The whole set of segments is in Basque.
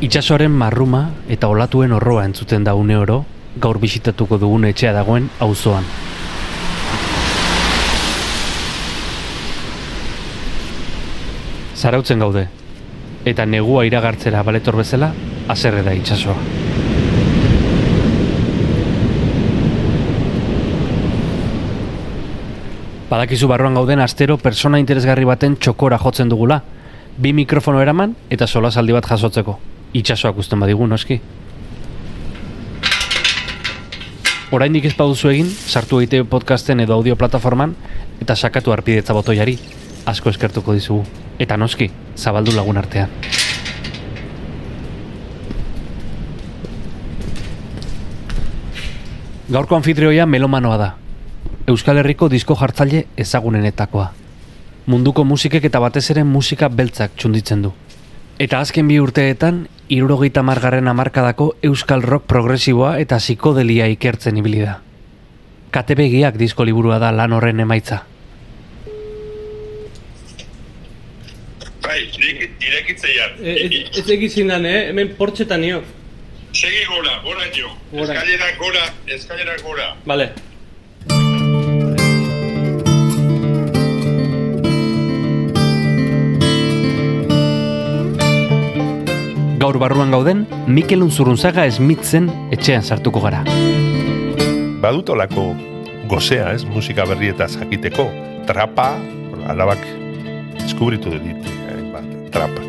Itxasoaren marruma eta olatuen horroa entzuten da une oro, gaur bisitatuko dugun etxea dagoen auzoan. Zarautzen gaude, eta negua iragartzera baletor bezala, haserre da itxasoa. Badakizu barruan gauden astero persona interesgarri baten txokora jotzen dugula, bi mikrofono eraman eta solasaldi bat jasotzeko. Itxasoak uzten badigu, noski. Oraindik ez baduzu egin, sartu egite podcasten edo audio plataforman eta sakatu arpidetza botoiari. Asko eskertuko dizugu. Eta noski, zabaldu lagun artean. Gaurko anfitrioia melomanoa da. Euskal Herriko disko jartzaile ezagunenetakoa. Munduko musikek eta batez ere musika beltzak txunditzen du. Eta azken bi urteetan, irurogeita margarren amarkadako euskal rock progresiboa eta psikodelia ikertzen ibili da. Katebegiak disko liburua da lan horren emaitza. Bai, ireki- irekitzeian. E, ez, ez egizin dan, eh? Hemen portxetan nio. Segi gora, gora jo. Gora. Eskalera gora, eskalera gora. Vale. Gaur barruan gauden, Mikel Unzurunzaga esmitzen etxean sartuko gara. badut olako gozea, ez, musika berrietaz jakiteko, trapa, alabak eskubritu dit, hainbat, trapa,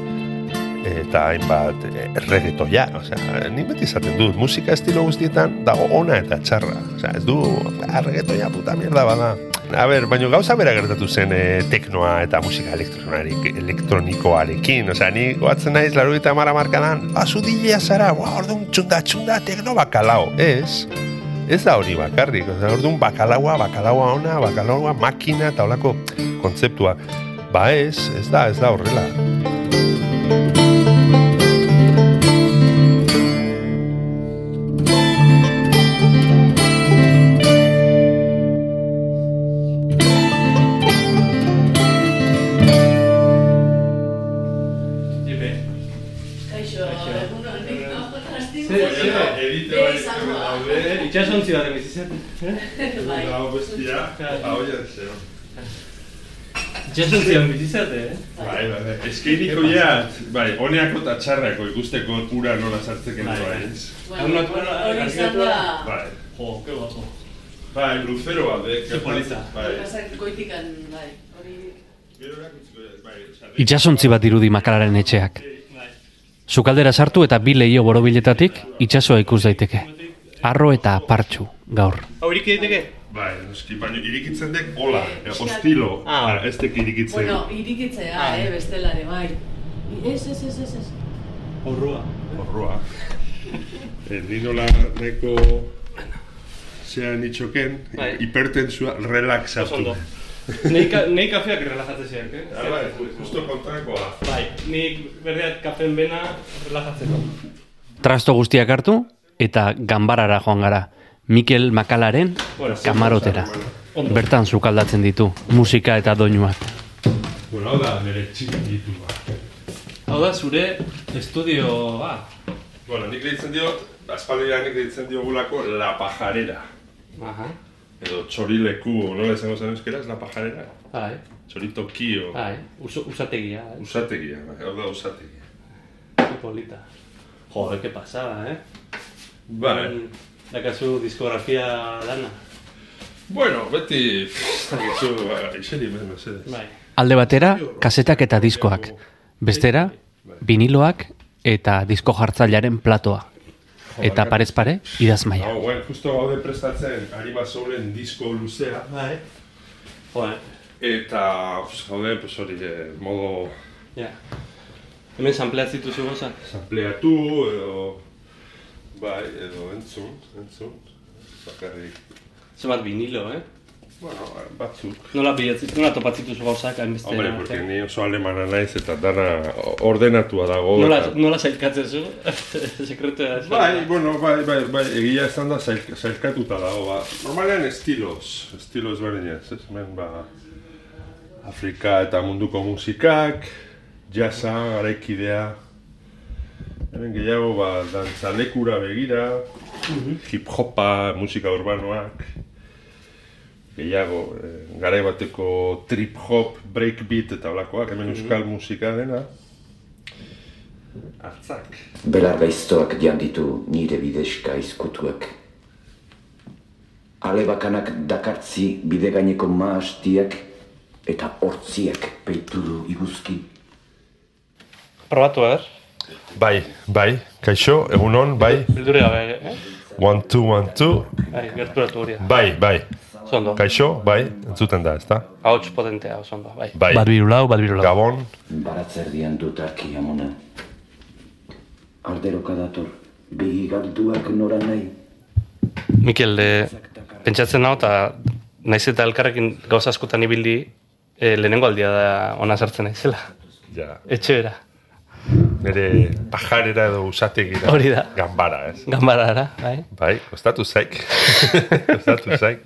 eta hainbat eh, reggaetoia, osea, ni beti izaten dut, musika estilo guztietan dago ona eta txarra, osea, ez du, ah, reggaetoia puta mierda bada. A ber, baina gauza bera gertatu zen eh, teknoa eta musika elektronikoarekin, osea, ni goatzen naiz, laro eta mara markadan, basu dilea zara, ba, orduan txunda, txunda, tekno bakalao, ez, ez da hori bakarrik, Osea, orduan bakalaua, bakalaua ona, bakalaua makina eta holako kontzeptua. Ba ez, ez da, ez da horrela. Bai. dago bestia, ahoia zero. Itxasontzi baten bizitzate, eh? Bai, bai, bai. Eskeiriko jat, bai, honeako eta txarrako ikusteko ura nola sartzeken Bai, bai. ez? Bueno, hori izan da, Bai, Jo, que guapo. bai, luzero bat, eh? Ze polita. Bai. goitikan, bai, hori... Bai, Itxasontzi bat irudi makalaren etxeak. Bai. Sukaldera sartu eta bi leio borobiletatik itxasoa ikus daiteke. Arro eta partxu, gaur. Haurik egiteke? Bai, noski, baina irikitzen dek hola, eh, ostilo, Ah. ah, ez dek irikitzen. Bueno, irikitzea, Ah. eh, bestelare, bai. Ez, ez, ez, ez, ez. Horrua. Horroa. Eh, ni nola neko zean itxoken, Bai. hipertensua relaxatu. Ondo. Nei, ka, nei kafeak relajatzen ziak, eh? Ah, bai, justo kontrakoa. Bai, nik berdeat kafeen bena relajatzeko. Trasto guztiak hartu eta ganbarara joan gara. Mikel Makalaren Bueno, kamarotera. Bertan sukaldatzen ditu, musika eta doinuak. Bueno, hau da nire txikitua. Hau da, zure estudioa. Bueno, nik deitzen dio, aspaldira nik deitzen diogulako La Pajarera. Aha. Edo txorileku, nola esango zen euskeraz, La Pajarera? Bai, Txoritokio. bai, Uso, usategia, eh? Usategia, bai, hau da usategia. Polita. Joder, qué pasada, eh? Bai. Mm, Dakazu diskografia dana. Bueno, beti, zagizu, iseri bez mesedez. Bai. Alde batera, kasetak eta diskoak. Bestera, viniloak eta disko jartzailearen platoa. Eta parez pare, idazmaia. Hau, guen, justo gaude prestatzen, Arima Soulen disko luzea. Bai. Joder, Eta, pues, gaude, pues hori, eh, modo ja. Hemen sampleat zituzu gozak? sampleatu, edo, bai, edo entzun, entzun, bakarrik, Zenbat vinilo, eh? bueno, batzuk. Nola bilatzit, nola topatzituzu gauzak hainbeste Hombre, porque ni oso alemana naiz eta dana ordenatua dago. Nola, eta- nola zailkatzen zu? Sekretua da. Bai, bueno, bai, bai, bai, egia esan da zail, zailkatuta dago, ba. Normalean estilos, estilos berdinez, ez, hemen, ba, Afrika eta munduko musikak, jazza, garaikidea, Hemen gehiago ba, dantzalekura begira, hip-hopa, musika urbanoak, gehiago, eh, garai bateko trip-hop, breakbeat eta olakoak, hemen euskal musika dena. Artzak. Belar gaiztoak ditu nire bideska izkutuak. Ale bakanak dakartzi bide gaineko maastiak eta hortziak peituru iguzki. Probatu, er? Bai, bai, kaixo, egunon, bai, Bildure gabe, eh? one, two, one, two, Bai, gerturatu hori. bai, bai, Zondo. kaixo, bai, entzuten da, ezta? Ahots potentea, oso ondo, bai. Bai, Bat birulau, bat birulau. Gabon, Baratzerdian dut arki amona. Alderoka dator, begi galduak nora nahi. Mikel, e, pentsatzen hau, eta naiz eta elkarrekin gauza askotan ibili, e, lehenengo aldia da ona sartzen naizela. ja, Etxe bera. Nire pajarera edo usategira. Hori da. Gambara, ez? Ganbarara, bai. Bai, kostatu zaik. kostatu zaik.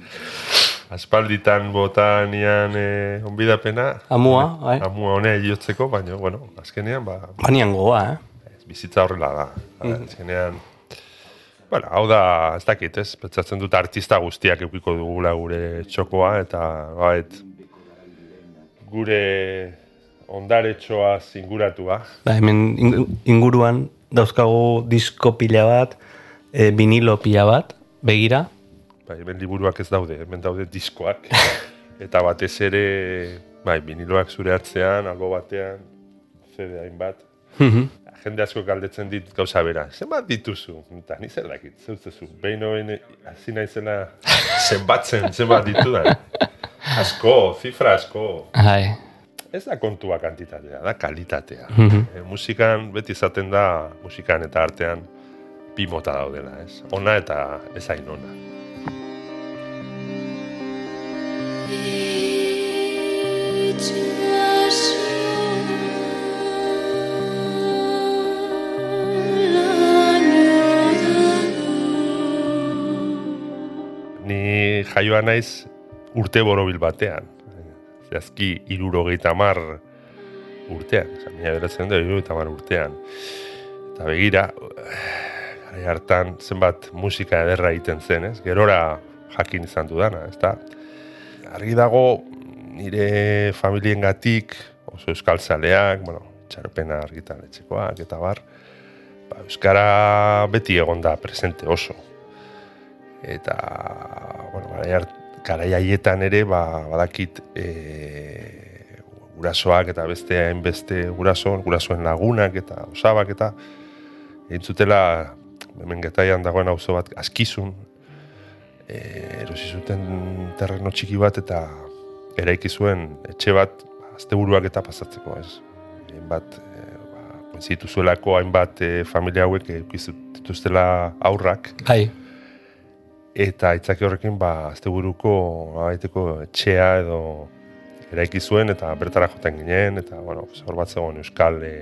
Aspalditan botanian eh, onbidapena. Amua, bai. Amua honea jotzeko, baina, bueno, azkenean, ba, Banian goa, eh? bizitza horrela da. Azkenean, bueno, hau da, ez dakit, ez? Pentsatzen dut artista guztiak eukiko dugula gure txokoa, eta bait, gure ondaretxoa zinguratua. Ba, hemen ing- inguruan dauzkagu disko pila bat, e, vinilo pila bat, begira. Bai, hemen liburuak ez daude, hemen daude diskoak. eta batez ere, bai, viniloak zure hartzean, albo batean, CD hainbat. Mhm. Jende asko galdetzen dit gauza bera, zenbat dituzu? Eta ni zer dakit, zeutzezu, behin hoben hasi naizela zenbatzen, zenbat ditudan. Asko, zifra asko. Hai. Ez da kontua kantitatea, da kalitatea. E, musikan beti izaten da, musikan eta artean, bi mota daudela, ez? Ona eta ez hain ona. Ni jaioa naiz urte borobil batean. Zehazki irurogeita mar urtean. Osa, mila beratzen da irurogeita mar urtean. Eta begira, gara hartan zenbat musika ederra egiten zen, ez? Gerora jakin izan dudana, ez da? Argi dago nire familiengatik oso euskal zaleak, bueno, txarpena argitaletxekoak eta bar, ba, euskara beti egon da presente oso eta bueno, hart- garai haietan ere ba, badakit e, gurasoak eta beste hainbeste guraso, gurasoen lagunak eta osabak eta entzutela hemen getaian dagoen auzo bat askizun e, erosi zuten terreno txiki bat eta eraiki zuen etxe bat ba, asteburuak eta pasatzeko ez hainbat e, ba, zituzuelako hainbat e, familia hauek eduki dituztela aurrak Bai. Eta itzaki horrekin ba asteburuko nolabaiteko etxea edo eraiki zuen eta bertara joten ginen eta bueno, hor bat zegoen euskal e,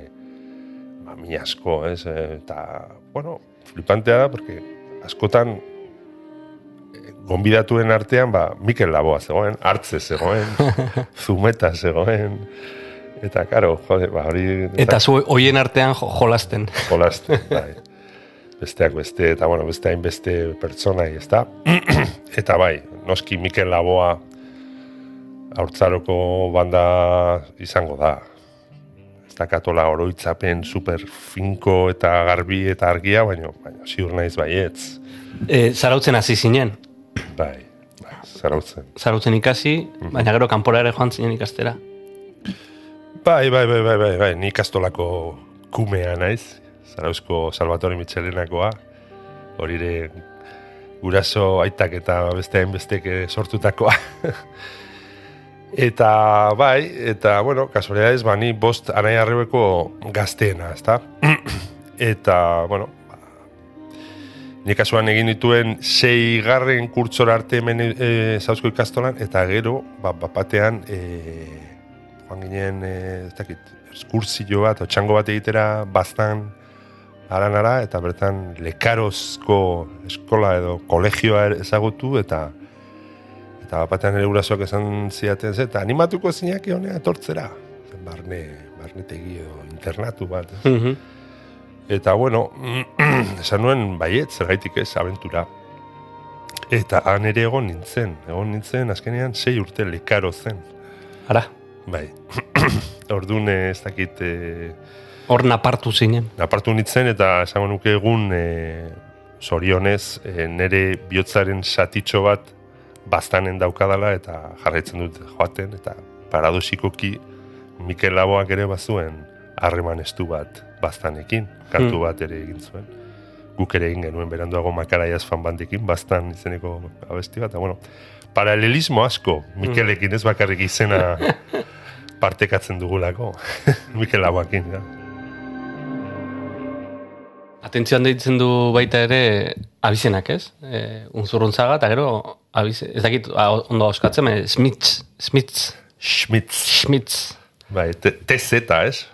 ba, mi asko, ez? E, eta bueno, flipantea da porque askotan e, gonbidatuen artean ba Mikel Laboa zegoen, hartze zegoen, zumeta zegoen eta karo, jode, ba hori Eta zu hoien artean jo, jolasten. jolasten, bai. Besteak beste, eta bueno, beste hainbeste pertsonai, ez da? eta bai, noski Mikel Laboa haurtzaroko banda izango da. Ez da oroitzapen super finko eta garbi eta argia, baina, baina ziur naiz baietz. E, zarautzen hasi zinen. Bai, bai, zarautzen. Zarautzen ikasi, baina gero kanpora ere joan zinen ikastera. Bai, bai, bai, bai, bai, bai, ni kastolako kumea naiz, Zarauzko Salvatore Michelenakoa, hori ere guraso aitak eta beste hainbestek eh, sortutakoa. eta bai, eta bueno, kasualidades, ba, ni bost anai arrebeko gazteena, ezta? eta, bueno, ba, ni kasuan egin dituen sei garren kurtsora arte hemen e, zauzko ikastolan, eta gero, ba, bapatean, e, joan ginen, e, ez dakit, eskursio bat, otxango bat egitera, baztan, aranara, eta bertan lekarozko eskola edo kolegioa ere ezagutu, eta eta batean ere gurasoak esan zidaten, ze, eta animatuko zinake honea etortzera. Barne, barnetegi edo internatu bat. ez? Mhm. Eta, bueno, esan nuen, baiet, zergaitik ez, abentura. Eta han ere egon nintzen, egon nintzen, azkenean, sei urte lekaro zen. Ara, Bai, orduan eh, ez dakit, eh, hor napartu zinen. apartu nintzen eta esango nuke egun e, zorionez e, nire bihotzaren satitxo bat bastanen daukadala eta jarraitzen dut joaten eta paradosikoki Mikel Laboak ere bazuen harreman estu bat bastanekin, kantu Hmm. bat ere egin zuen. Guk ere egin genuen beranduago makaraiaz fan bandekin, bastan izeneko abesti bat, eta bueno, paralelismo asko Mikelekin ez bakarrik izena partekatzen dugulako, Mikel Laboakin, ja. Atentzioan deitzen du baita ere abizenak, ez? E, unzurruntzaga, eta gero, abize, ez dakit a, ondo auskatzen, e, Smits, Smits, Schmitz. Schmitz. Bai, TZ, ez?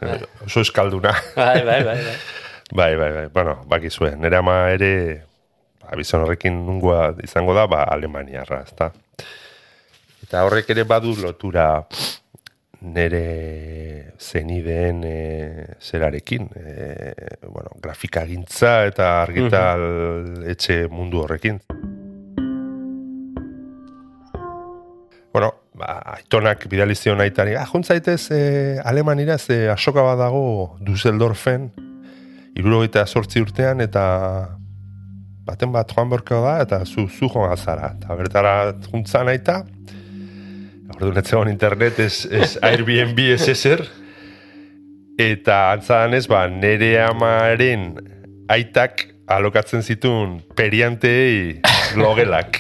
Oso eskalduna. Bai, bai, bai, bai. bai, bai, bai. Bueno, bakizue. Nere ama ere, abizan horrekin nungoa izango da, ba, Alemaniarra, ezta? Eta horrek ere badu lotura nere zenideen e, zerarekin, e, bueno, grafikagintza eta argital etxe mundu horrekin. Bueno, ba, aitonak bidalizion aitari, ah, juntzaitez e, Alemanira ze asoka bat dago Düsseldorfen, irurogeita sortzi urtean, eta baten bat joan berko da, eta zu, zu joan zara. Eta bertara juntzan aita, ordu netzegon internet, ez, ez Airbnb ez ezer, eta antzadan ez, ba, nere amaren aitak alokatzen zituen perianteei logelak.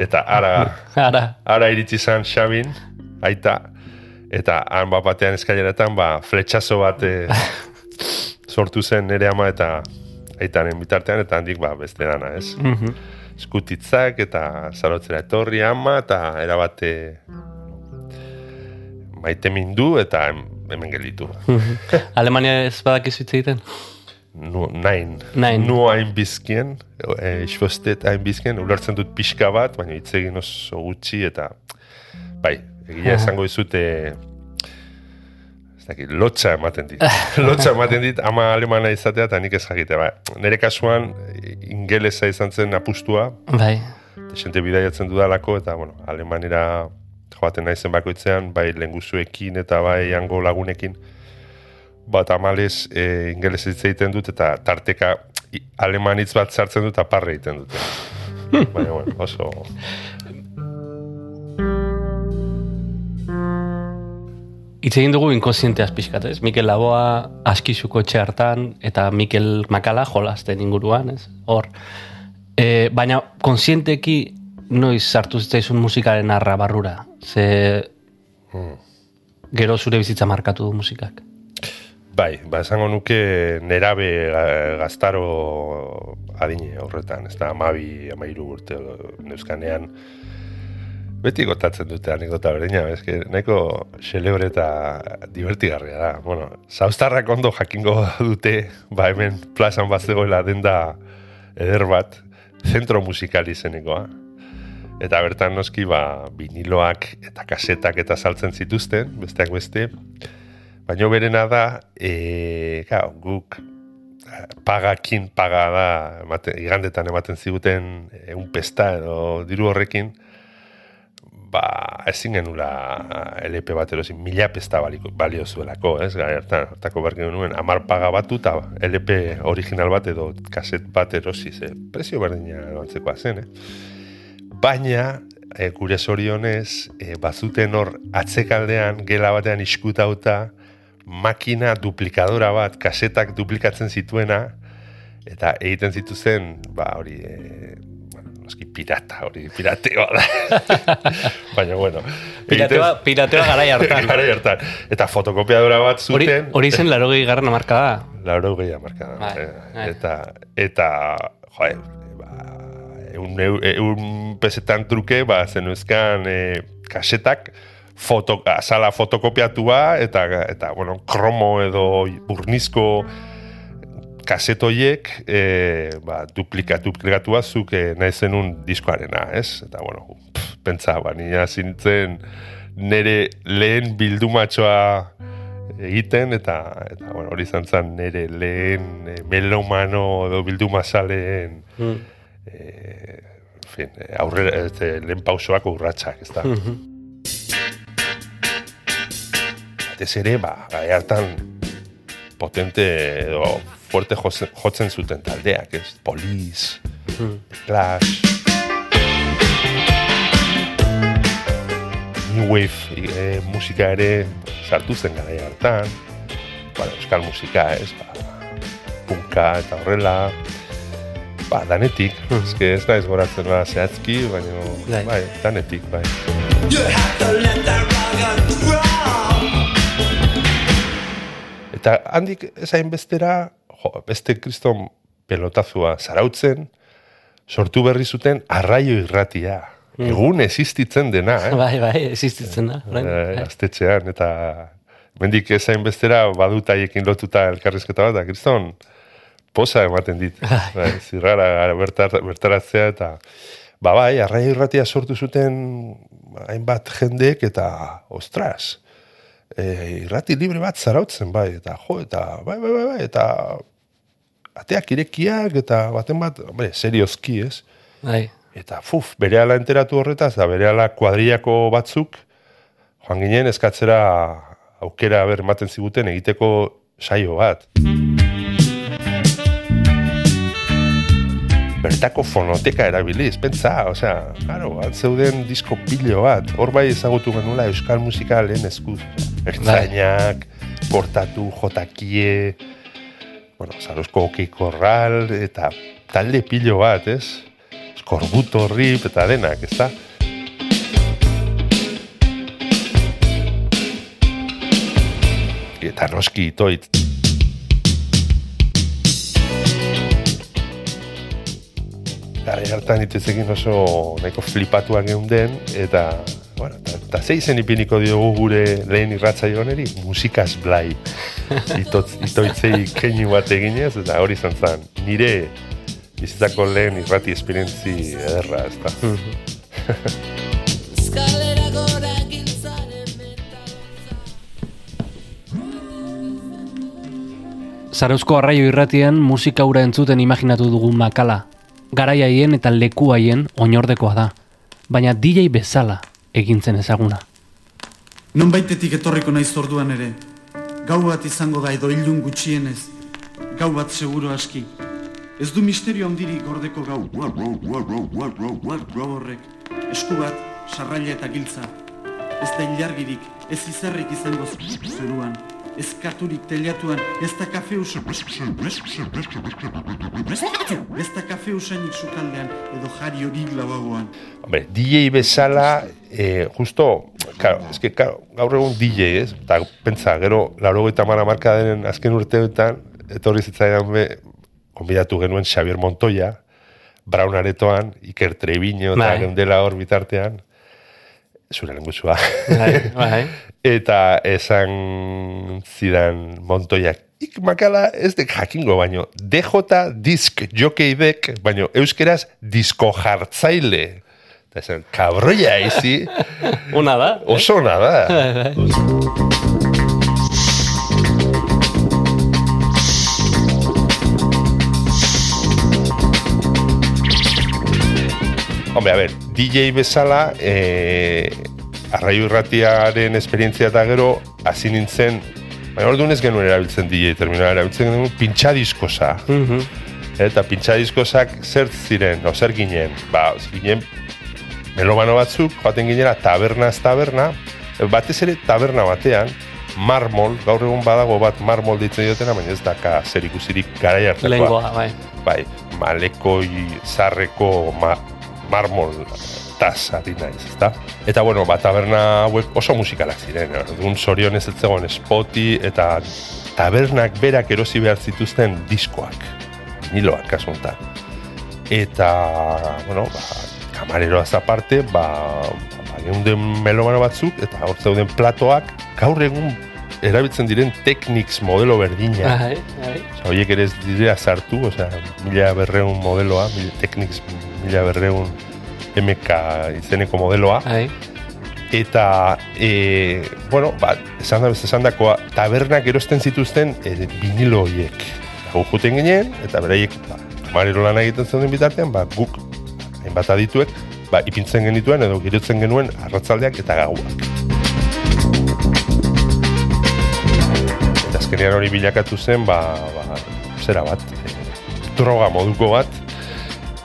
Eta ara, Ara, ara iritsi zan Xabin, aita, eta han bat batean eskaileretan, ba, fletxazo bat eh, sortu zen nere ama eta aitaren bitartean, eta handik ba, beste dana, ez? mhm. Eskutitzak eta zarotzera etorri ama, eta erabate maite mindu eta hem- hemen gelditu. Alemania ez badakizu hitz egiten? Nu, nain. Nain. Nu hain bizkien, e, isfostet hain bizkien, ulertzen dut pixka bat, baina hitz egin oso gutxi eta bai, egia esango dizute ez dakit, lotxa ematen dit. lotxa ematen dit ama alemana izatea eta nik ez jakite. Bai. Nere kasuan ingelesa izan zen apustua, Bai. desente bidaiatzen dudalako eta bueno, alemanera joaten naizen bakoitzean, bai lenguzuekin eta bai hango lagunekin, bat amalez e, ingeles hitz egiten dut eta tarteka alemanitz bat sartzen dut aparre egiten dute. Baina, bueno, oso... Hitz egin dugu inkonsienteaz pixkat, ez? Mikel Laboa askizuko etxe hartan, eta Mikel Makala jolasten inguruan, ez? Hor. E, baina, konsienteki noiz sartu zitzaizun musikaren arra Ze gero zure bizitza markatu du musikak. Bai, ba, esango nuke nerabe ga- gaztaro adine horretan, ez da, amabi, amairu urte neuzkanean, beti gotatzen dute anekdota berdina, eske nahiko xelebre eta divertigarria da. Bueno, zauztarrak ondo jakingo dute, ba hemen plazan bat zegoela denda eder bat, zentro musikal izenekoa. Eta bertan noski, ba, viniloak eta kasetak eta saltzen zituzten, besteak beste, Baina berena da, e, gau, guk eh, pagakin paga da, ematen, igandetan ematen ziguten egun pesta edo diru horrekin, ba, ezin genula LP bat erosin, mila pesta baliko, balio zuelako, ez, gara hartan, hartako behar genuen, amar paga batu eta LP original bat edo kaset bat erosi, ze, prezio berdina antzekoa zen, eh? Baina, e, gure zorionez, e, bazuten hor atzekaldean, gela batean iskutauta, makina duplikadora bat, kasetak duplikatzen zituena, eta egiten zituzen, ba, hori, e, bueno, noski pirata, hori, pirateoa da. Baina, bueno. Pirateoa, pirateoa garai hartan. Garai hartan. Eta fotokopiadora bat zuten. hori zen laro gehi garran amarka da. Lauro gehi marka. Bai, bai. Eta, eta, joe, ba, eun, eu- eun pesetan truke, ba, zenuezkan e, kasetak, foto, azala fotokopiatua, eta, eta, bueno, kromo edo burnizko kasetoiek e, ba, duplika, duplikatua zuk e, nahi zenun diskoarena, ez? Eta, bueno, pff, pentsa, ba, nina zintzen nere lehen bildumatxoa egiten, eta, eta bueno, hori izan zen nire lehen melomano edo bilduma zaleen Mm. En fin, eh, aurrera, eh, lehen pausoak urratsak, ez da. Batez ere, ba, hartan potente edo fuerte jotzen, zuten taldeak, ez? Police, Clash, New Wave e, musika ere sartu zen gara hartan, bueno, euskal musika, ez? Ba, punka eta horrela, ba, danetik, eske ez naiz goratzen da zehazki, baina, Bai. bai, danetik, bai. Eta handik ezain bestera, jo, beste kriston pelotazua zarautzen, sortu berri zuten arraio irratia. Egun existitzen dena, eh? Bai, bai, existitzen da. orain. eh, Bai. gaztetxean, eta mendik ezain bestera badut haiekin lotuta elkarrizketa bat, da, kriston, posa ematen dit. bai, zirrara bertar, bertaratzea, eta ba bai, arraia irratia sortu zuten hainbat jendek, eta ostras, e, irrati libre bat zarautzen, bai, eta jo, eta bai, bai, bai, bai, eta ateak irekiak, eta baten bat, hombre, seriozki, ez? Bai. Eta fuf, berehala enteratu horretaz, da berehala kuadriako batzuk, joan ginen eskatzera aukera ber ematen ziguten egiteko saio bat. Bertako fonoteka erabiliz, pentsa, osea, claro, zeuden disko pilo bat, hor bai ezagutu genuela euskal musika lehen eskuz, ertzainak, portatu, jotakie, bueno, zarozko korral, eta talde pilo bat, ez? Skorbuto rip eta denak, ez da? Eta noski itoit. Gara hartan dituzekin oso nahiko flipatuak geunden, eta, bueno, eta, eta zeizen ipiniko diogu gure lehen irratzaio honeri, musikaz blai. Itotz, itoitzei keinu bat eginez, eta hori izan zen, nire bizitzako lehen irrati esperientzi ederra, ez da. Zarauzko arraio irratian musika ura entzuten imaginatu dugu makala. Garai haien eta leku haien oinordekoa da. Baina DJ bezala egintzen ezaguna. Non baitetik etorriko naiz orduan ere. Gau bat izango da edo ilun gutxienez. Gau bat seguro aski. Ez du misterio handirik gordeko gau. Gau horrek. Esku bat, sarraila eta giltza. Ez da ilargirik, ez izarrik izango zeruan. Ez katurik telatuan, ez da kafe usa... Ez da kafe usainik sukaldean, edo jari hori lavagoan. Hombre, DJ bezala, eh, justo, claro, es que, claro, gaur egun DJ, ez? Eta pentsa, gero, lauro eta mara marka denen azken urteetan, etorri zitzaidan be, konbidatu genuen Xavier Montoya, Brown Aretoan, Iker Treviño, eta Bai. geundela hor bitartean, zure lenguzua. Bai, bai. Eta esan zidan Montoyak, ik makala ez dek jakingo baino, DJ disk jokeidek, baino euskeraz disko jartzaile. Eta esan, kabroia izi, Una da. oso ona da. Hombre, a ver, DJ bezala, eh, arraio irratiaren esperientzia eta gero, hasi nintzen, baina orduan ez genuen erabiltzen DJ terminala, erabiltzen genuen pintxadiskosa. Mhm. Eta pintxadiskosak zer ziren, o zer ginen, ba, ginen melomano batzuk, joaten ginera tabernaz taberna, batez ere taberna batean, marmol, gaur egun badago bat marmol ditzen diotena, baina ez daka zer ikusirik garai hartakoa bai. bai, malekoi zarreko ma, marmol taz ari naiz, ezta? Eta bueno, ba, taberna hauek oso musikalak ziren, orduan zorionez ez zegoen spoti eta tabernak berak erosi behar zituzten diskoak, niloak kasu honetan. Eta, bueno, ba, kamareroaz aparte, ba, ba geunden melomano batzuk, eta hor zeuden platoak, gaur egun erabiltzen diren Technics modelo berdina. Bai. Osa, horiek ere ez dira sartu, osea, mila berreun modeloa, mil, Technics mila berreun MK izeneko modeloa, Bai. eta e, bueno, ba, esan da esan dakoa, tabernak erosten zituzten e, vinilo horiek. Juten ginen, eta beraiek ba, mariro lan egiten zeuden bitartean, ba, guk, hainbat adituek, ba, ipintzen genituen edo girotzen genuen arratzaldeak eta gauak. Eta azkenean hori bilakatu zen, ba, ba, zera bat, e, droga moduko bat,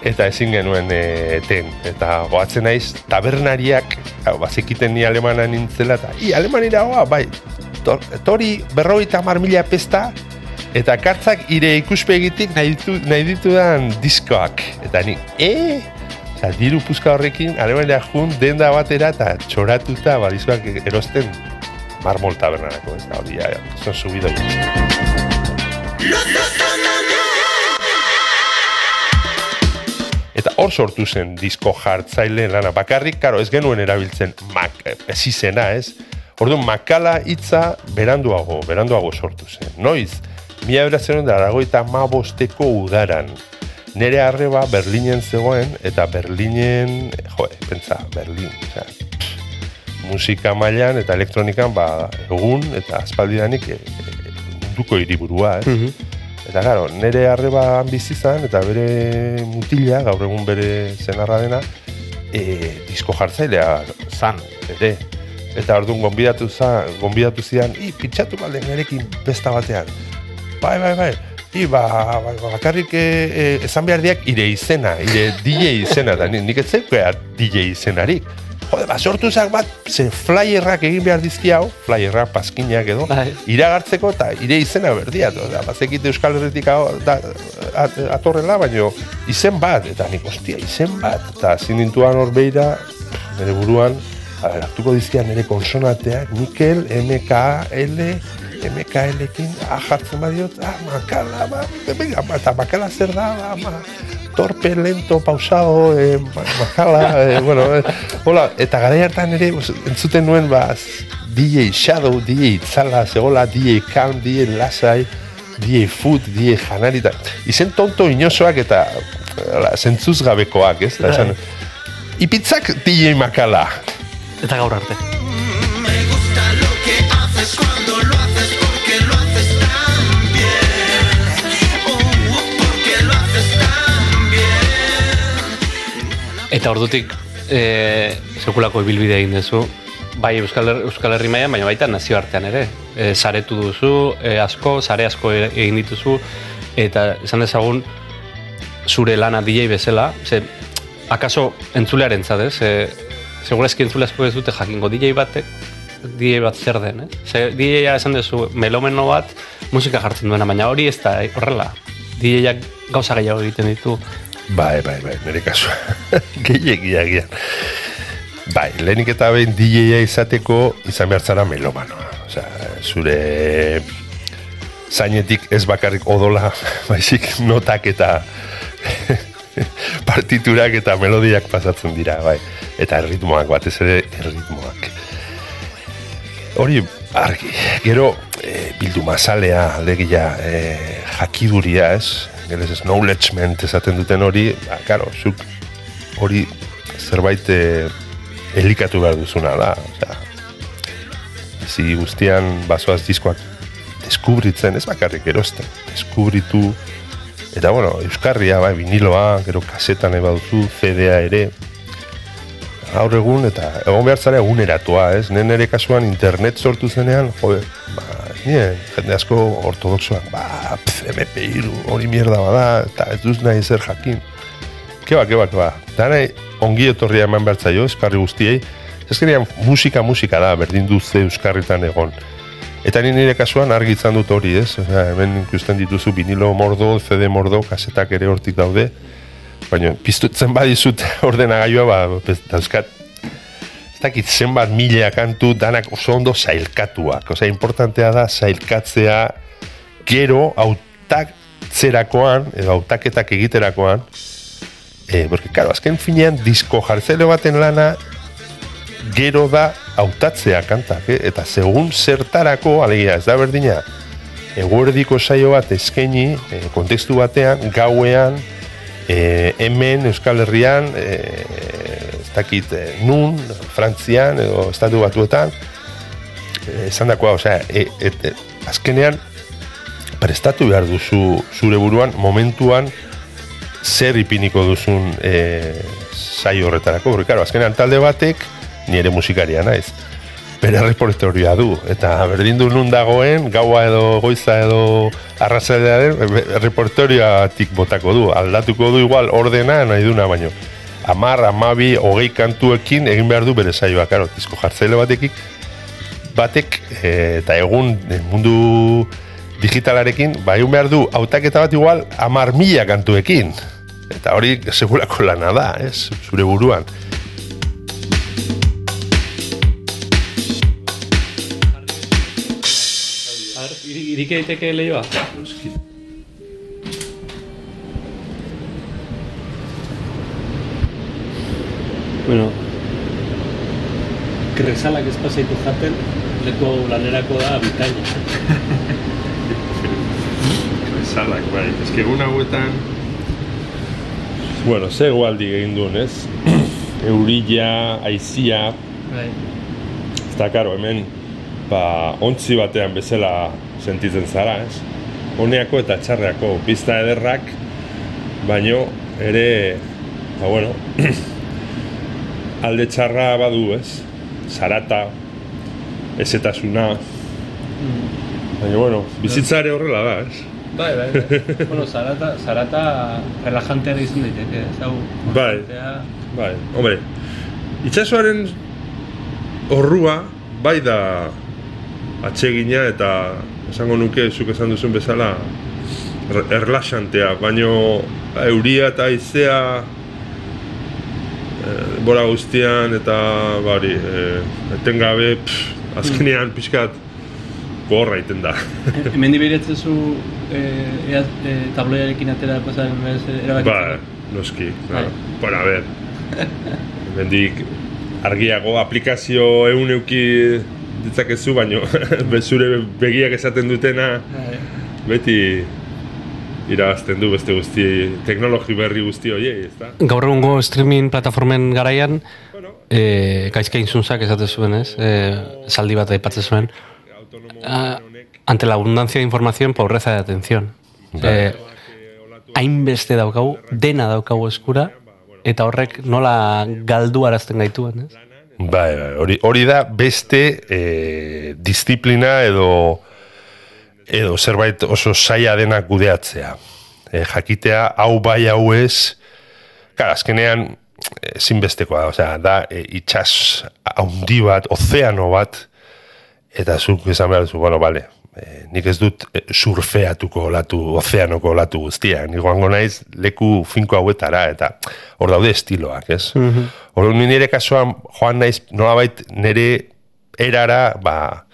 eta ezin genuen e, eten. Eta goatzen naiz, tabernariak, hau, bazekiten ni alemana nintzela, eta, i, alemanira goa, bai, tor, tori berrogeita mar mila pesta, eta kartzak ire ikuspegitik nahi, ditu, nahi ditudan diskoak. Eta ni, e, Osa, diru puzka horrekin, alemania jun, denda batera eta txoratuta badizuak erosten marmol tabernarako, ez da, hori, ja, zon subido Eta hor sortu zen disko jartzaile lana bakarrik, karo, ez genuen erabiltzen mak, ez izena, ez? Orduan, makala hitza beranduago, beranduago sortu zen. Noiz, mila beratzen da aragoita ma bosteko udaran. Nere arreba Berlinen zegoen, eta Berlinen, jo, pentsa, Berlin, osea, musika mailan eta elektronikan, ba, egun, eta aspaldidanik, e, e, munduko hiriburua, ez? Mhm. Eta claro, nere arreban bizi zan, eta bere mutila, gaur egun bere zenarra dena, e, disko jartzailea zan, ere. Eta orduan gonbidatu za, gonbidatu zian, i, pitxatu balde nerekin besta batean. Bai, bai, bai. I, ba, ba, bakarrik e, e, esan behar diak ire izena, ire DJ izena, da ni- nik ez DJ izenarik. Jode, ba, sortu zak bat, ze flyerrak egin behar dizki hau, flyerrak, paskinak edo, Bai. iragartzeko eta ire izena berdia. Da, bazekite Euskal Herritik hau, da, at, atorrela, baino izen bat, eta nik, ostia, izen bat. Eta zinintuan hor beira, nire buruan, hartuko dizkian nire konsonateak, Mikel, MKL, MKL-ekin, ah, jartzen badiot, ah, makala, ba, eta makala zer da, ba, ma, torpe, lento, pausado, ma- makala, eh, bueno, eh, hola, eta gara hartan ere, entzuten nuen, ba, DJ Shadow, DJ Itzala, zegoela, DJ Calm, DJ Lasai, DJ Food, DJ Janari, eta izen tonto inosoak eta zentzuz gabekoak, ez? Da, esan, Ipitzak DJ Makala. Eta gaur arte. Eta ordutik e, sekulako ibilbide egin duzu, bai Euskal, Her- Euskal Herri mailan, baina baita nazioartean ere. E, saretu duzu, e, asko, sare asko e- egin dituzu, eta esan dezagun, zure lana DJ bezala, ze, akaso entzulearen ez? E, segurazki entzule asko ez dute jakingo DJ batek, DJ bat zer den, ez? Ze DJ-a esan duzu, melomeno bat musika jartzen duena, baina hori ez da horrela. DJ-ak gauza gehiago egiten ditu. Bai, bai, bai, nire kasua. Gehiagia gian. Bai, lehenik eta behin DJ-a izateko izan behar zara melomanoa. Osea, zure zainetik ez bakarrik odola, baizik notak eta partiturak eta melodiak pasatzen dira, bai. Eta erritmoak, batez ere erritmoak. Hori argi, gero e, bilduma zalea, alegia e, jakiduria ez, gelez ez knowledgement esaten duten hori, ba, karo, zuk hori zerbait e, elikatu behar duzuna da, osea, bizi guztian bazoaz diskoak deskubritzen, ez bakarrik erosten, deskubritu, eta bueno, Euskarria, bai, viniloa, gero kasetan nahi baduzu, CD-a ere, gaur egun eta egon behar zara eguneratua, ez? Nen ere kasuan internet sortu zenean, jode, ba, nien, jende asko ortodoxoak, ba, pf, MP3, hori mierda bada, eta ez duz nahi zer jakin. Keba, keba, keba. Dana ongi etorria eman behar zaio, eskarri guztiei. Ezkenean musika, musika da, berdin duze euskarritan egon. Eta ni nire kasuan argi izan dut hori, ez? Osea, hemen ikusten dituzu vinilo mordo, CD mordo, kasetak ere hortik daude. Baina, piztutzen badizut ordenagailua, ba, dauzkat, ez dakit zenbat mila kantu danak oso ondo zailkatuak. Osea, importantea da zailkatzea gero hautatzerakoan, edo hautaketak egiterakoan, e, porque, karo, azken finean, disko jartzele baten lana gero da hautatzea kantak, eh? eta segun zertarako, alegia, ez da berdina, eguerdiko saio bat eskaini, e, kontekstu batean, gauean, e, hemen Euskal Herrian, e, dakit, eh, nun, Frantzian, edo estatu batuetan, eh, esan dakoa, osea, e, et, e, azkenean, prestatu behar duzu zure buruan, momentuan, zer ipiniko duzun e, saio horretarako, porque, claro, azkenean talde batek, nire musikaria naiz, bere repertorioa du, eta berdin du nun dagoen, gaua edo goiza edo arrazadearen, repertorioatik botako du, aldatuko du igual ordena nahi duna baino. Amar, amabi, hogei kantuekin egin behar du bere saioa, karo, disko jartzaile batekik, batek, eh, eta egun eh, mundu digitalarekin, ba egin behar du, hautaketa bat igual, amar mila kantuekin. Eta hori segurako lana da, ez, zure buruan. Irik egiteke lehioa? Bueno, kresalak ez pasaitu jaten, leko lanerako da bitaina. Salak, bai. Ez que egun hauetan... Bueno, ze gualdi egin duen, ez? Eurilla, aizia, Bai. eta karo, hemen, ba, ontzi batean bezala sentitzen zara, ez? Honeako eta txarreako, pista ederrak, baino ere, ba, bueno, alde txarra badu, ez? Zarata, ezetasuna, baina, bueno, bizitzare horrela da, ez? Bai, bai, bai. bueno, zarata, zarata relajantea izan daiteke, ez hau. Bai. Bai, hombre, itxasoaren horrua bai da atsegina eta esango nuke zuk esan duzun bezala er- erlaxantea, baino euria eta haizea eh, bora guztian eta bari, eh, etengabe pff, azkenean pixkat gorra iten da. Hemen diberetzezu eh, ea, eh, tabloiarekin atera pasaren bez erabaki. Ba, noski. Bai. No. Bueno, a ver. Mendik argiago aplikazio eun euki ditzakezu, baino zure begiak esaten dutena Bai. beti irabazten du beste guzti, teknologi berri guzti horiei, ezta? Gaur egungo streaming plataformen garaian, eh, gaizka inzunzak esate zuen, ez? Eh, saldi bat aipatzen zuen. Ah, ante la abundancia de información, pobreza de atención. Eh, hainbeste daukagu, dena daukagu eskura, eta horrek nola galdu arazten gaituen, ez? Bai, bai, hori, hori da beste e, disiplina edo edo zerbait oso saia dena kudeatzea. E, jakitea hau bai hau ez, Kara, azkenean ezinbestekoa da, osea, da e, itxas haundi bat, ozeano bat, eta zuk esan behar duzu, bueno, bale, e, nik ez dut e, surfeatuko olatu, ozeanoko olatu guztia, nik joango naiz leku finko hauetara, eta hor daude estiloak, ez? Mm -hmm. nire kasuan joan naiz nolabait nire erara, ba,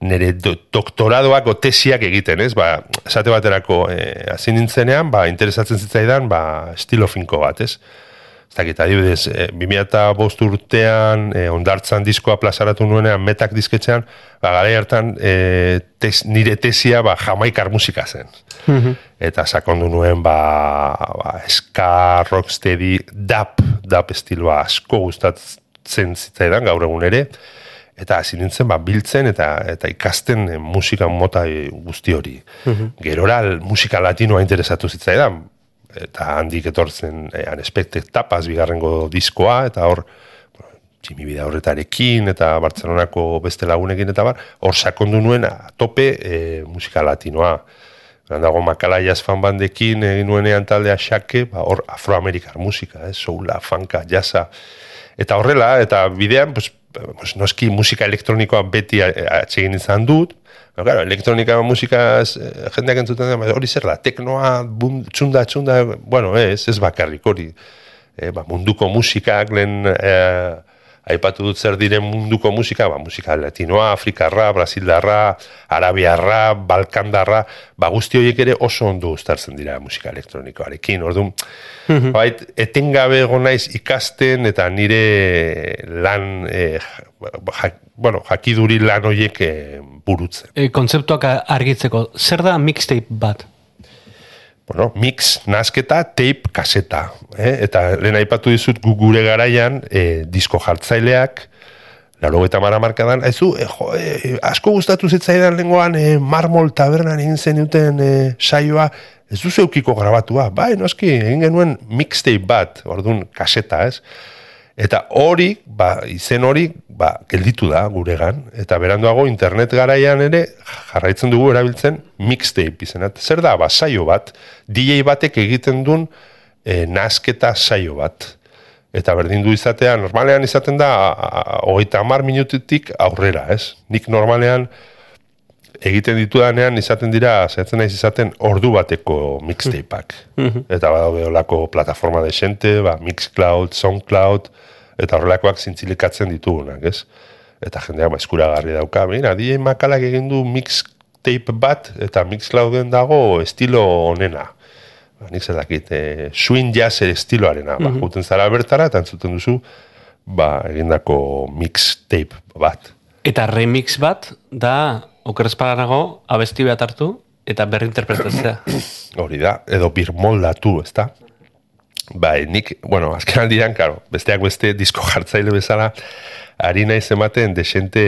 nire do, doktoradoak o tesiak egiten, ez? Ba, esate baterako, e, hasi nintzenean, ba, interesatzen zitzaidan, ba, estilo finko bat, ez? Ez dakit, adibidez, e, 2005 urtean, e, ondartzan diskoa plazaratu nuenean, metak disketxean, ba, gara hartan, e, tes, nire tesia, ba, jamaikar musika zen. Eta sakondu nuen, ba, ba ska, rocksteady, dap, dap estiloa asko gustatzen zitzaidan gaur egun ere, eta hasi nintzen ba, biltzen eta eta ikasten eh, musika mota eh, guzti hori. Gerora musika latinoa interesatu zitzaidan, eta handik etortzen e, Unexpected Tapas bigarrengo diskoa, eta hor Jimmy Bida horretarekin, eta Bartzelonako beste lagunekin, eta bar, hor sakondu nuen a tope e, musika latinoa. Dago Makala Jazz fan bandekin egin nuenean taldea xake, ba, hor afroamerikar musika, eh, soula, funka, jazza. Eta horrela, eta bidean, pues, noski musika elektronikoa beti a- atsegin izan dut, Pero, claro, elektronika musika eh, jendeak entzuten da, "Ba, hori zer da, teknoa, bum, txunda, txunda, bueno, ez, ez bakarrik hori. E, ba, munduko musikak, lehen eh, aipatu dut zer diren munduko musika, ba, musika latinoa, afrikarra, brasildarra, arabiarra, balkandarra, ba, guzti horiek ere oso ondo uztartzen dira musika elektronikoarekin, orduan, bait, etengabe egon naiz ikasten eta nire lan, eh, ja, bueno, jakiduri lan horiek eh, burutzen. E, kontzeptuak argitzeko, zer da mixtape bat? Bueno, mix, nasketa, tape, kaseta. Eh? Eta lehen aipatu dizut gu gure garaian eh, disko jartzaileak, laro eta mara markadan, aizu, eh, jo, eh, asko gustatu zitzaidan lengoan eh, marmol tabernan egin zen duten eh, saioa, ez duzu eukiko grabatua, bai, noski, egin genuen mixtape bat, orduan kaseta, ez? Eta hori, ba, izen hori, ba, gelditu da guregan. Eta beranduago internet garaian ere jarraitzen dugu erabiltzen mixtape izenat. Zer da, ba, saio bat, DJ batek egiten duen e, nasketa saio bat. Eta berdin du izatea, normalean izaten da, hogeita hamar minututik aurrera, ez? Nik normalean egiten ditudanean izaten dira, zaitzen naiz izaten ordu bateko mixtapeak. Eta badaude olako plataforma desente, ba, Mixcloud, Soundcloud, eta horrelakoak zintzilikatzen ditugunak, ez? Eta jendeak ba, eskuragarri dauka, mira, DJ Makalak egin du mixtape bat, eta Mixclouden dago estilo onena. Ba, nik zer dakit, e, swing jazz estiloarena, ba, juten zara bertara, eta entzuten duzu, ba, egindako mixtape bat. Eta remix bat da okerrezparanago abesti bat hartu eta berri interpretatzea. Hori da, edo birmoldatu, ez da? Bai, nik, bueno, azken aldian, karo, besteak beste disko jartzaile bezala, ari naiz ematen desente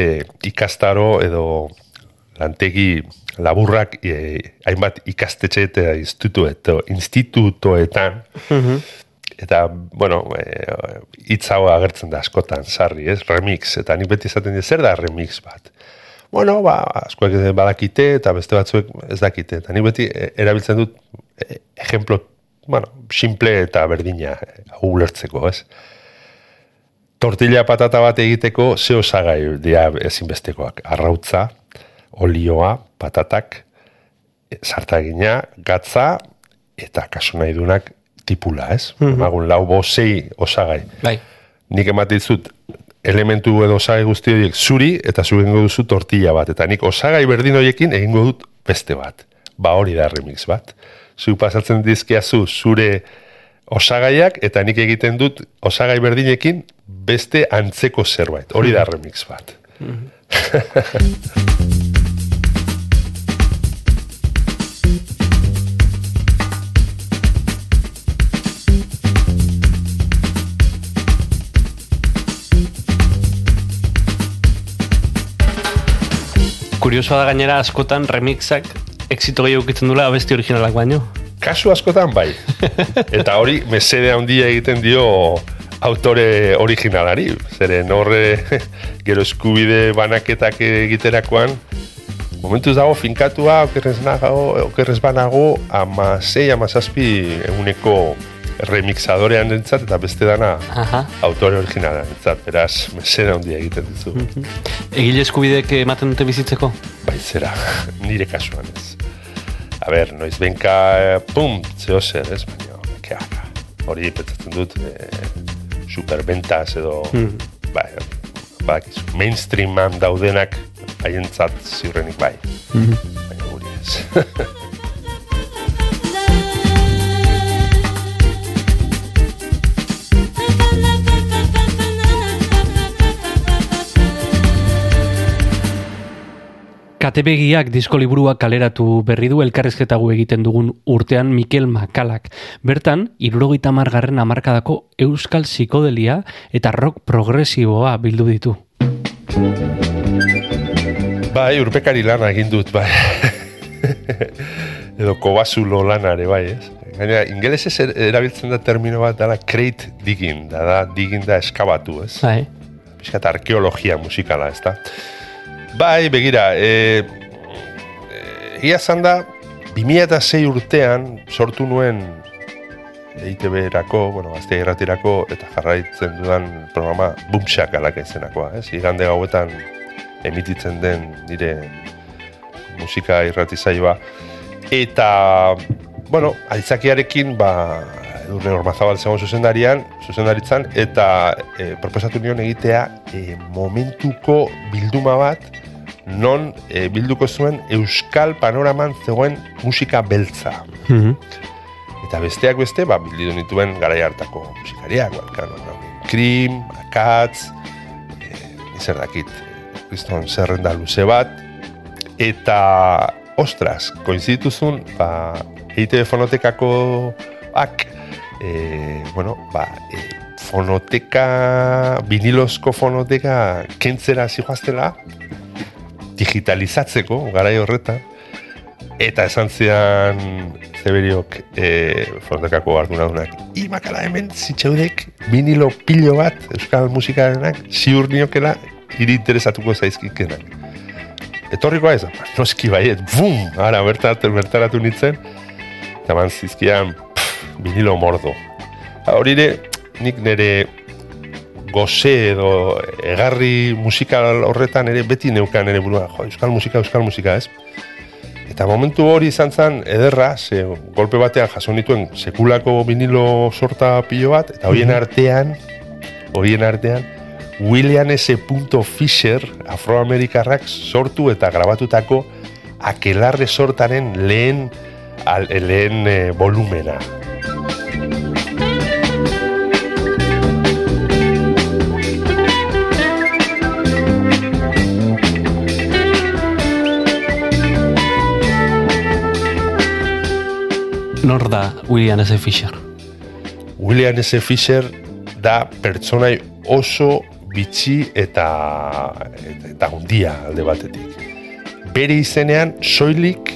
ikastaro edo lantegi laburrak e, hainbat ikastetxe eta instituto, institutoetan, eta, bueno, e, hitz hau agertzen da askotan, sarri, ez, remix, eta nik beti esaten dut, zer da remix bat? Bueno, ba, askoek badakite eta beste batzuek ez dakite. Eta nik beti e, erabiltzen dut e, ejemplo, bueno, simple eta berdina e, hau ulertzeko, ez? Tortilla patata bat egiteko ze osagai dira ezinbestekoak. Arrautza, olioa, patatak, zartagina, gatza eta kasu nahi dunak tipula, ez? Emagun lau bosei osagai Bai. nik ematen elementu edo osagai guzti horiek zuri eta zu egingo duzu tortilla bat eta nik osagai berdin horiekin egingo dut beste bat. Ba hori da remix bat. Zu pasatzen dizkiazu zure osagaiak eta nik egiten dut osagai berdinekin beste antzeko zerbait. Hori da remix bat. Kuriosoa da gainera askotan remixak exito gehiago ukitzen dula abesti originalak baino. Kasu askotan bai. Eta hori mesede handia egiten dio autore originalari. Zeren horre gero eskubide banaketak egiterakoan momentuz dago finkatua okerrez, nago, okerrez banago ama zei, ama zazpi eguneko remixadorean entzat eta beste dana Aha. autore originalean entzat. Beraz, mesede handia egiten ditu. Egile eskubidek ematen dute bizitzeko? Bai, zera, nire kasuan ez. A ber, noiz benka, pum, zeo zer, ez, baina, keara. Hori pentsatzen dut, eh, superventas edo, bai, badakizu, mainstreaman daudenak haientzat ziurrenik bai. Baina guri ez. Katebegiak disko liburua kaleratu berri du elkarrizketa gu egiten dugun urtean Mikel Makalak. Bertan, irurogeita margarren amarkadako euskal psikodelia eta rock progresiboa bildu ditu. bai, urpekari lana egin dut, bai. edo kobazulo lana ere, bai, ez? Gaina, ingelesez er- erabiltzen da termino bat dala crate digging, da, da digging da eskabatu, ez? Bai. pixkat arkeologia musikala, ez da? Bai, begira, e, egia zan da, 2006 urtean sortu nuen EITB-erako, bueno, gazte irratirako, eta jarraitzen dudan programa Boomshak alaka izenakoa, ez? Igande gauetan emititzen den nire musika irratizaioa. Eta, bueno, aitzakiarekin, ba, Edurne Ormazabal zegoen zuzendarian, zuzendaritzan, eta e, proposatu nion egitea e, momentuko bilduma bat, non e, bilduko zuen Euskal Panoraman zegoen musika beltza. Eta besteak beste, ba, bildu nituen garai hartako musikariak, balkan, Krim, Akatz, e, zer dakit, kriston zerrenda luze bat, eta, ostras, koinzituzun, ba, EITB fonotekakoak, e, bueno, ba, e, fonoteka, vinilozko fonoteka kentzera zijoaztela, digitalizatzeko, garai horretan, eta esan zidan zeberiok e, fonotekako arduradunak, i makala hemen zitxeudek vinilo pilo bat euskal musikarenak ziur niokela hiri interesatuko zaizkikenak. Etorrikoa ez, noski baiet, bum, ara bertaratu, bertaratu nintzen, eta man zizkian, pff, vinilo mordo. Hori ere, nik nire goze edo egarri musikal horretan ere beti neukan ere burua, jo, euskal musika, euskal musika, ez? Eta momentu hori izan zen ederra, ze golpe batean jaso nituen sekulako vinilo sorta pilo bat, eta horien artean, horien artean, William S. Fisher, afroamerikarrak sortu eta grabatutako akelarre sortaren lehen, al, lehen eh, volumena. Nor da William S. Fisher? William S. Fisher da pertsonai oso bitxi eta eta, hundia alde batetik. Bere izenean soilik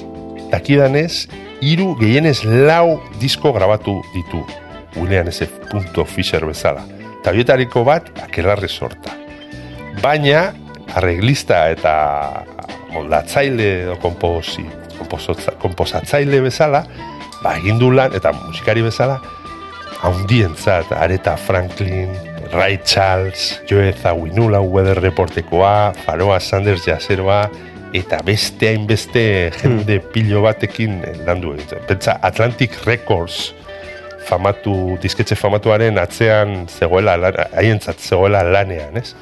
dakidanez hiru gehienez lau disko grabatu ditu William S. Fisher bezala. Eta horietariko bat akelarre sorta. Baina arreglista eta moldatzaile edo komposi, komposatzaile bezala, ba, egin lan, eta musikari bezala, haundientzat, Aretha Franklin, Ray Charles, Joe Zawinula Weather Reportekoa, Faroa Sanders Jazeroa, eta beste hainbeste jende pilo batekin eh, landu egiten. Pentsa Atlantic Records famatu, disketxe famatuaren atzean zegoela, haientzat zegoela lanean, ez?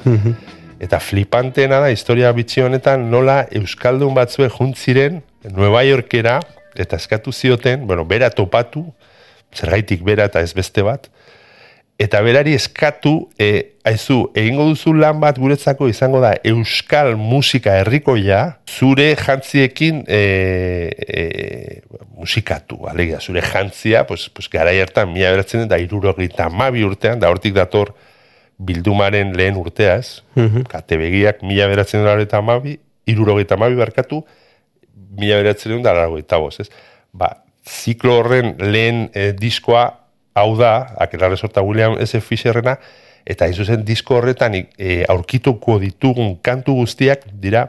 Eta flipanteena da, historia bitxi honetan, nola Euskaldun batzue juntziren Nueva Yorkera, eta eskatu zioten, bueno, bera topatu, zergaitik bera eta ez beste bat, eta berari eskatu, e, aizu, egingo duzu lan bat guretzako izango da Euskal musika herrikoia, zure jantziekin e, e, musikatu, alegia, zure jantzia, pues, pues garai hartan, mila beratzen da irurogeita mabi urtean, da hortik dator bildumaren lehen urteaz, kate begiak mila beratzen da eta amabi, irurogeita amabi barkatu, mila beratzen da laurogeita bost, ez? Ba, ziklo horren lehen eh, diskoa hau da, akelarre sorta William S. Fisherrena, eta hain zuzen disko horretan e, aurkituko ditugun kantu guztiak dira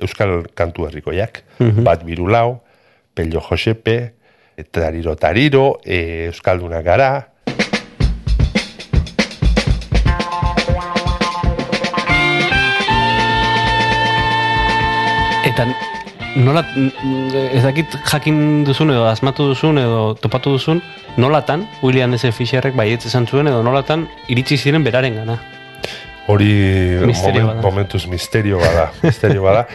Euskal kantu herrikoiak. Bat birulau, Pello Josepe, Tariro Tariro, e, Euskalduna gara, Eta nola, n- ez dakit jakin duzun edo asmatu duzun edo topatu duzun, nolatan William S. Fisherrek baietz esan zuen edo nolatan iritsi ziren beraren gana. hori Misterio moment, momentuz misterio bada, misterio bada.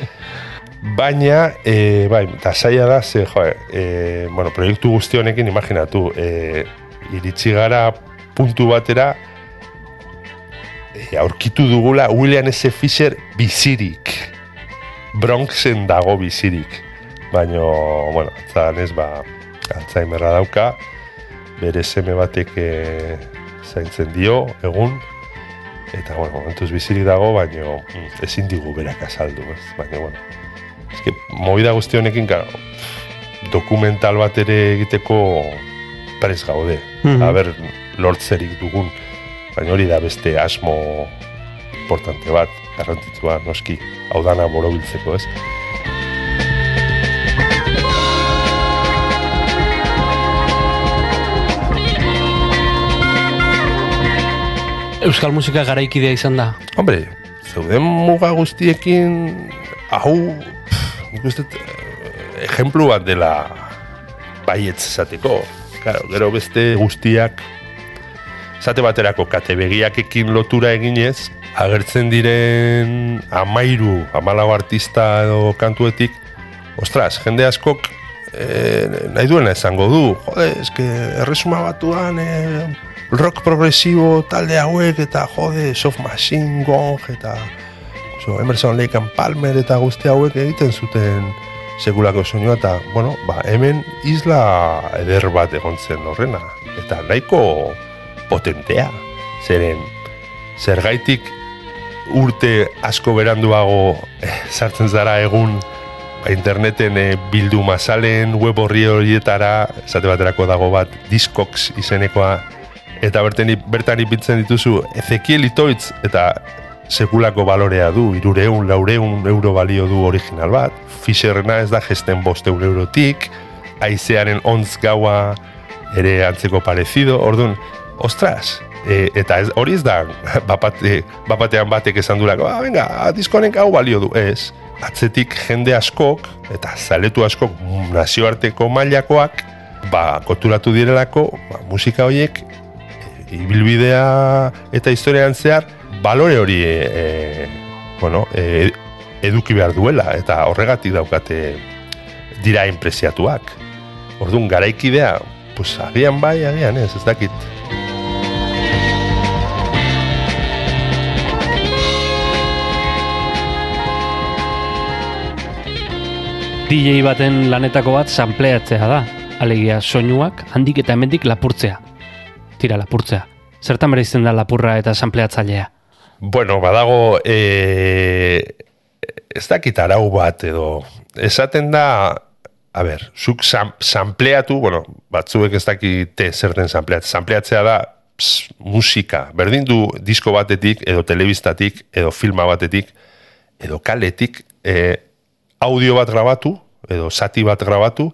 Baina, e, bai, eta zaila da, ze, jo, e, bueno, proiektu guzti honekin, imaginatu, e, iritsi gara puntu batera, e, aurkitu dugula William S. Fisher bizirik. Bronxen dago bizirik. Baina, bueno, zan ez, ba, Alzheimerra dauka, bere seme batek e, zaintzen dio, egun, eta, bueno, momentuz bizirik dago, baina mm, ezin digu berak azaldu, ez? Baina, bueno, eske, movida guzti honekin, claro, dokumental bat ere egiteko prez gaude. Mhm. Aber, lortzerik dugun, baina hori da beste asmo importante bat, garrantzitsua, noski, hau dana borobiltzeko, ez? Euskal musika garaikidea izan da. Hombre, zeuden muga guztiekin hau pff, nik uste dut, eh, ejemplu bat dela baietz esateko. Claro, gero beste guztiak esate baterako katebegiakekin lotura eginez, agertzen diren amairu, amalau artista edo kantuetik, ostras, jende askok eh, nahi duena esango du, jode, eske erresuma batuan eh, rock progresibo talde hauek eta jode, soft machine gong eta so, Emerson Lake and Palmer eta guzti hauek egiten zuten sekulako soinua, eta, bueno, ba, hemen isla eder bat egon zen horrena. Eta nahiko potentea. Zeren, zergaitik urte asko beranduago eh, sartzen zara egun ba, interneten eh, bildu masalen web horri horietara, esate baterako dago bat, Discogs izenekoa, eta bertan, bertan ipintzen dituzu Ezekiel Itoitz eta sekulako balorea du, irureun, laureun euro balio du original bat, Fisherrena ez da gesten bosteun eurotik, aizearen ontz gaua ere antzeko parezido, orduan, ostras, e, eta ez, hori ez da bapate, bapatean batek esan durako, ah, venga, diskonen hau balio du, ez, atzetik jende askok, eta zaletu askok nazioarteko mailakoak, ba, koturatu direlako, ba, musika horiek, e, ibilbidea eta historian zehar, balore hori e, e, bueno, e, eduki behar duela, eta horregatik daukate dira enpresiatuak. Orduan, garaikidea, pues, agian bai, agian ez, ez dakit. DJ baten lanetako bat sampleatzea da. Alegia soinuak handik eta hemendik lapurtzea. Tira lapurtzea. Zertan bereizten da lapurra eta sampleatzailea? Bueno, badago, e, ez dakit arau bat edo, esaten da, a ber, zuk sam, sampleatu, bueno, batzuek ez dakite zer den sampleatzea. Sampleatzea da, ps, musika, berdin du disko batetik, edo telebistatik, edo filma batetik, edo kaletik, e, audio bat grabatu, edo sati bat grabatu,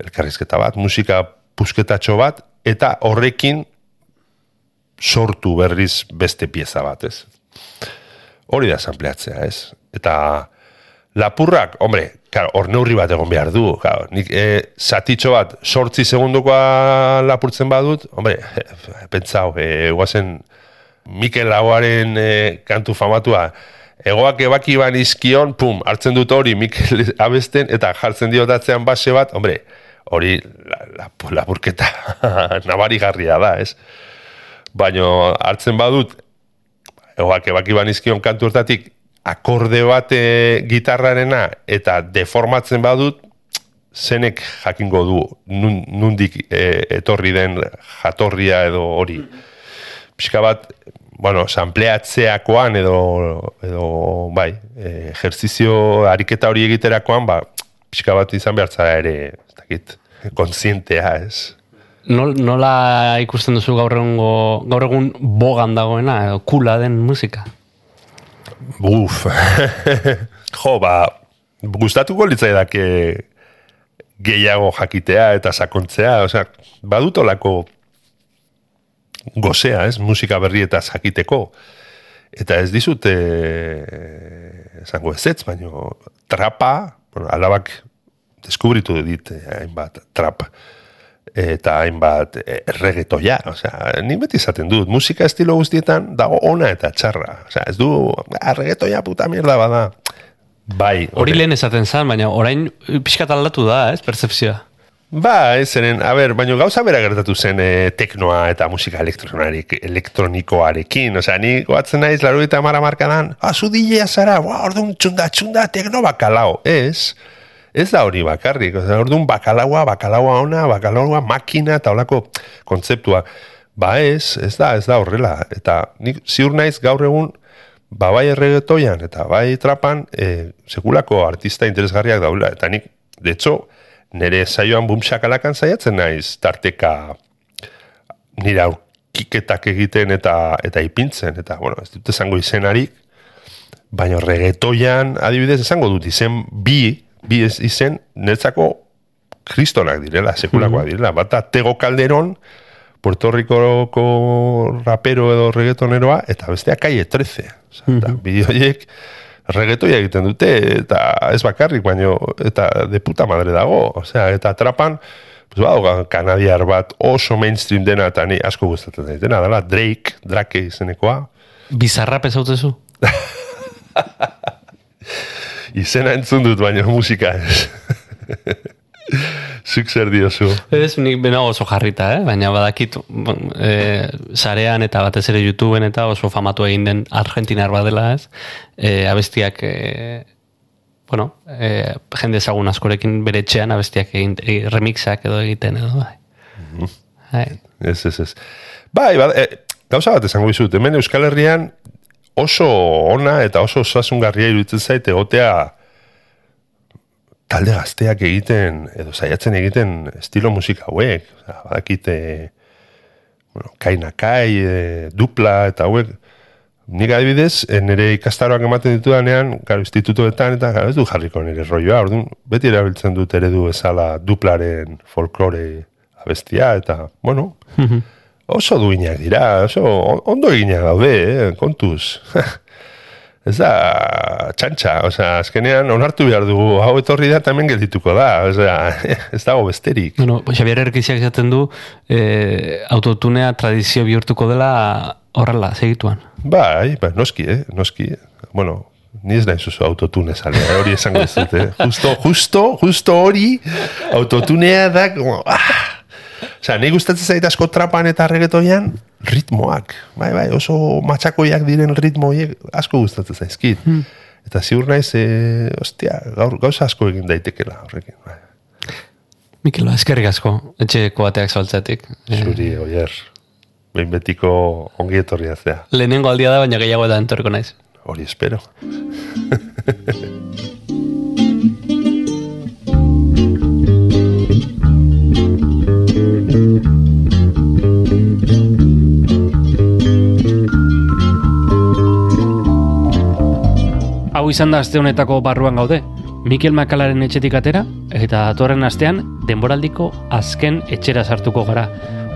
elkarrizketa bat, musika pusketatxo bat, eta horrekin sortu berriz beste pieza bat, ez? Hori da sampleatzea, ez? Eta lapurrak, hombre, claro, hor neurri bat egon behar du, claro, nik e, satitxo bat sortzi segundukoa lapurtzen badut, hombre, pentsau, e, guazen Mikel Lagoaren e, kantu famatua, egoak ebaki ban izkion, pum, hartzen dut hori Mikel abesten, eta jartzen diotatzean base bat, hombre, hori la, la, lapurketa nabari garria da, ez? Baina hartzen badut, egoak ebaki ban izkion kantu hortatik, akorde bate gitarrarena eta deformatzen badut, zenek jakingo du nun, nundik e, etorri den jatorria edo hori. Pixka bat, bueno, sampleatzeakoan edo, edo bai, e, ejerzizio ariketa hori egiterakoan, ba, pixka bat izan behartza ere, ez dakit, kontzientea, ez? Nol, nola ikusten duzu gaur egungo gaur egun bogan dagoena edo kula den musika? Buf. jo, ba, gustatuko litzaidake gehiago jakitea eta sakontzea, osea, badutolako gozea, ez, musika berri eta jakiteko. Eta ez dizut, e, esango ez ez, baina trapa, bueno, alabak deskubritu dit, eh, hainbat trap, eta hainbat eh, reggaetoia, osea, ni beti izaten dut, musika estilo guztietan dago ona eta txarra, osea, ez du, ah, reggaetoia puta mierda bada, bai. Hori lehen esaten zan, baina orain pixkat aldatu da, ez, percepzioa. Ba, ez zeren, a ber, baina gauza bera gertatu zen e, teknoa eta musika elektronikoarekin. Osea, ni goatzen naiz, laro eta mara markadan, ah, zu DJ zara, ba, orduan txunda, txunda, tekno bakalao. Ez, ez da hori bakarrik. Osea, orduan bakalaua, bakalaua ona, bakalaua makina eta holako kontzeptua. Ba ez, ez da, ez da horrela. Eta nik ziur naiz gaur egun, ba bai erregetoian eta bai trapan, e, sekulako artista interesgarriak daula. Eta nik, de hecho, nire saioan bumxakalakan saiatzen naiz tarteka nire aurkiketak egiten eta eta ipintzen, eta, bueno, ez dut esango izenarik, baina regetoian, adibidez, esango dut izen bi, bi ez- izen, netzako kristonak direla, sekulakoak direla, bata Tego Calderón, Puerto Ricoko rapero edo reggaetoneroa, eta bestea Calle 13. Osa, eta bideoiek reggaetoia egiten dute, eta ez bakarrik, baino, eta de puta madre dago. Osea, eta trapan, pues, badago kanadiar bat oso mainstream dena, eta ni asko gustatzen zaitena, dela Drake, Drake izenekoa, Bizarrap ezautezu? izena entzun dut, baina musika ez. Zuk zer diozu. Ez, nik bena oso jarrita, eh? baina badakit e, sarean eta batez ere YouTubeen eta oso famatu egin den argentinar badela, ez? E, abestiak e, bueno, e, jende ezagun askorekin bere etxean abestiak egin, e, remixak edo egiten edo, bai. Bai. Ez, ez, ez. Bai, ba, e, gauza bat esango dizut, hemen Euskal Herrian oso ona eta oso osasungarria iruditzen zait egotea talde gazteak egiten, edo saiatzen egiten estilo musika hauek. Badakite, bueno, kaina kai, e, dupla eta hauek. Nik adibidez, e, nire ikastaroak ematen ditudanean, garo, institutuetan, eta garo, ez du jarriko nire rolloa, orduan, beti erabiltzen dut eredu ezala duplaren folklore abestia, eta, bueno, oso duinak dira, oso ondo eginak daude, eh, kontuz. Ez da, txantxa, osea, azkenean onartu behar dugu, hau etorri da, eta hemen geldituko da, osea, ez dago besterik. Bueno, pues Xavier Erkiziak esaten du e, autotunea tradizio bihurtuko dela horrela, segituan. Bai, bai, noski, eh, noski. Bueno, ni ez nahi zuzu autotune sale, eh, hori esango ez dut, eh. Justo, justo, justo hori, autotunea da, como, ah! Osea, nahi gustatzen zait asko trapan eta reggaetoian, ritmoak. Bai, bai, oso matxakoiak diren ritmoiek asko gustatzen zaizkit. Hmm. Eta ziur naiz, e, ostia, gaur, gauza asko egin daitekela horrekin. Bai. Mikel, eskerrik asko, etxeko bateak zabaltzatik. Zuri, oier, behin betiko ongi etorria zea. Lehenengo aldia da, baina gehiago eta entorko naiz. Hori espero. izan da aste honetako barruan gaude. Mikel Makalaren etxetik atera eta datorren astean denboraldiko azken etxera sartuko gara.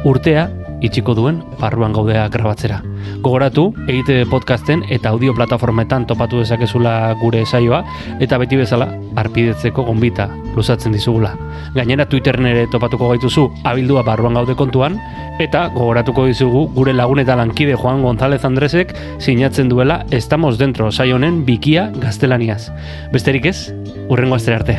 Urtea itxiko duen barruan gaudea grabatzera. Gogoratu, egite podcasten eta audio plataformetan topatu dezakezula gure saioa eta beti bezala arpidetzeko gonbita luzatzen dizugula. Gainera Twitteren ere topatuko gaituzu abildua barruan gaude kontuan eta gogoratuko dizugu gure lagun eta lankide Juan González Andresek sinatzen duela Estamos Dentro saio honen bikia gaztelaniaz. Besterik ez, urrengo astera arte.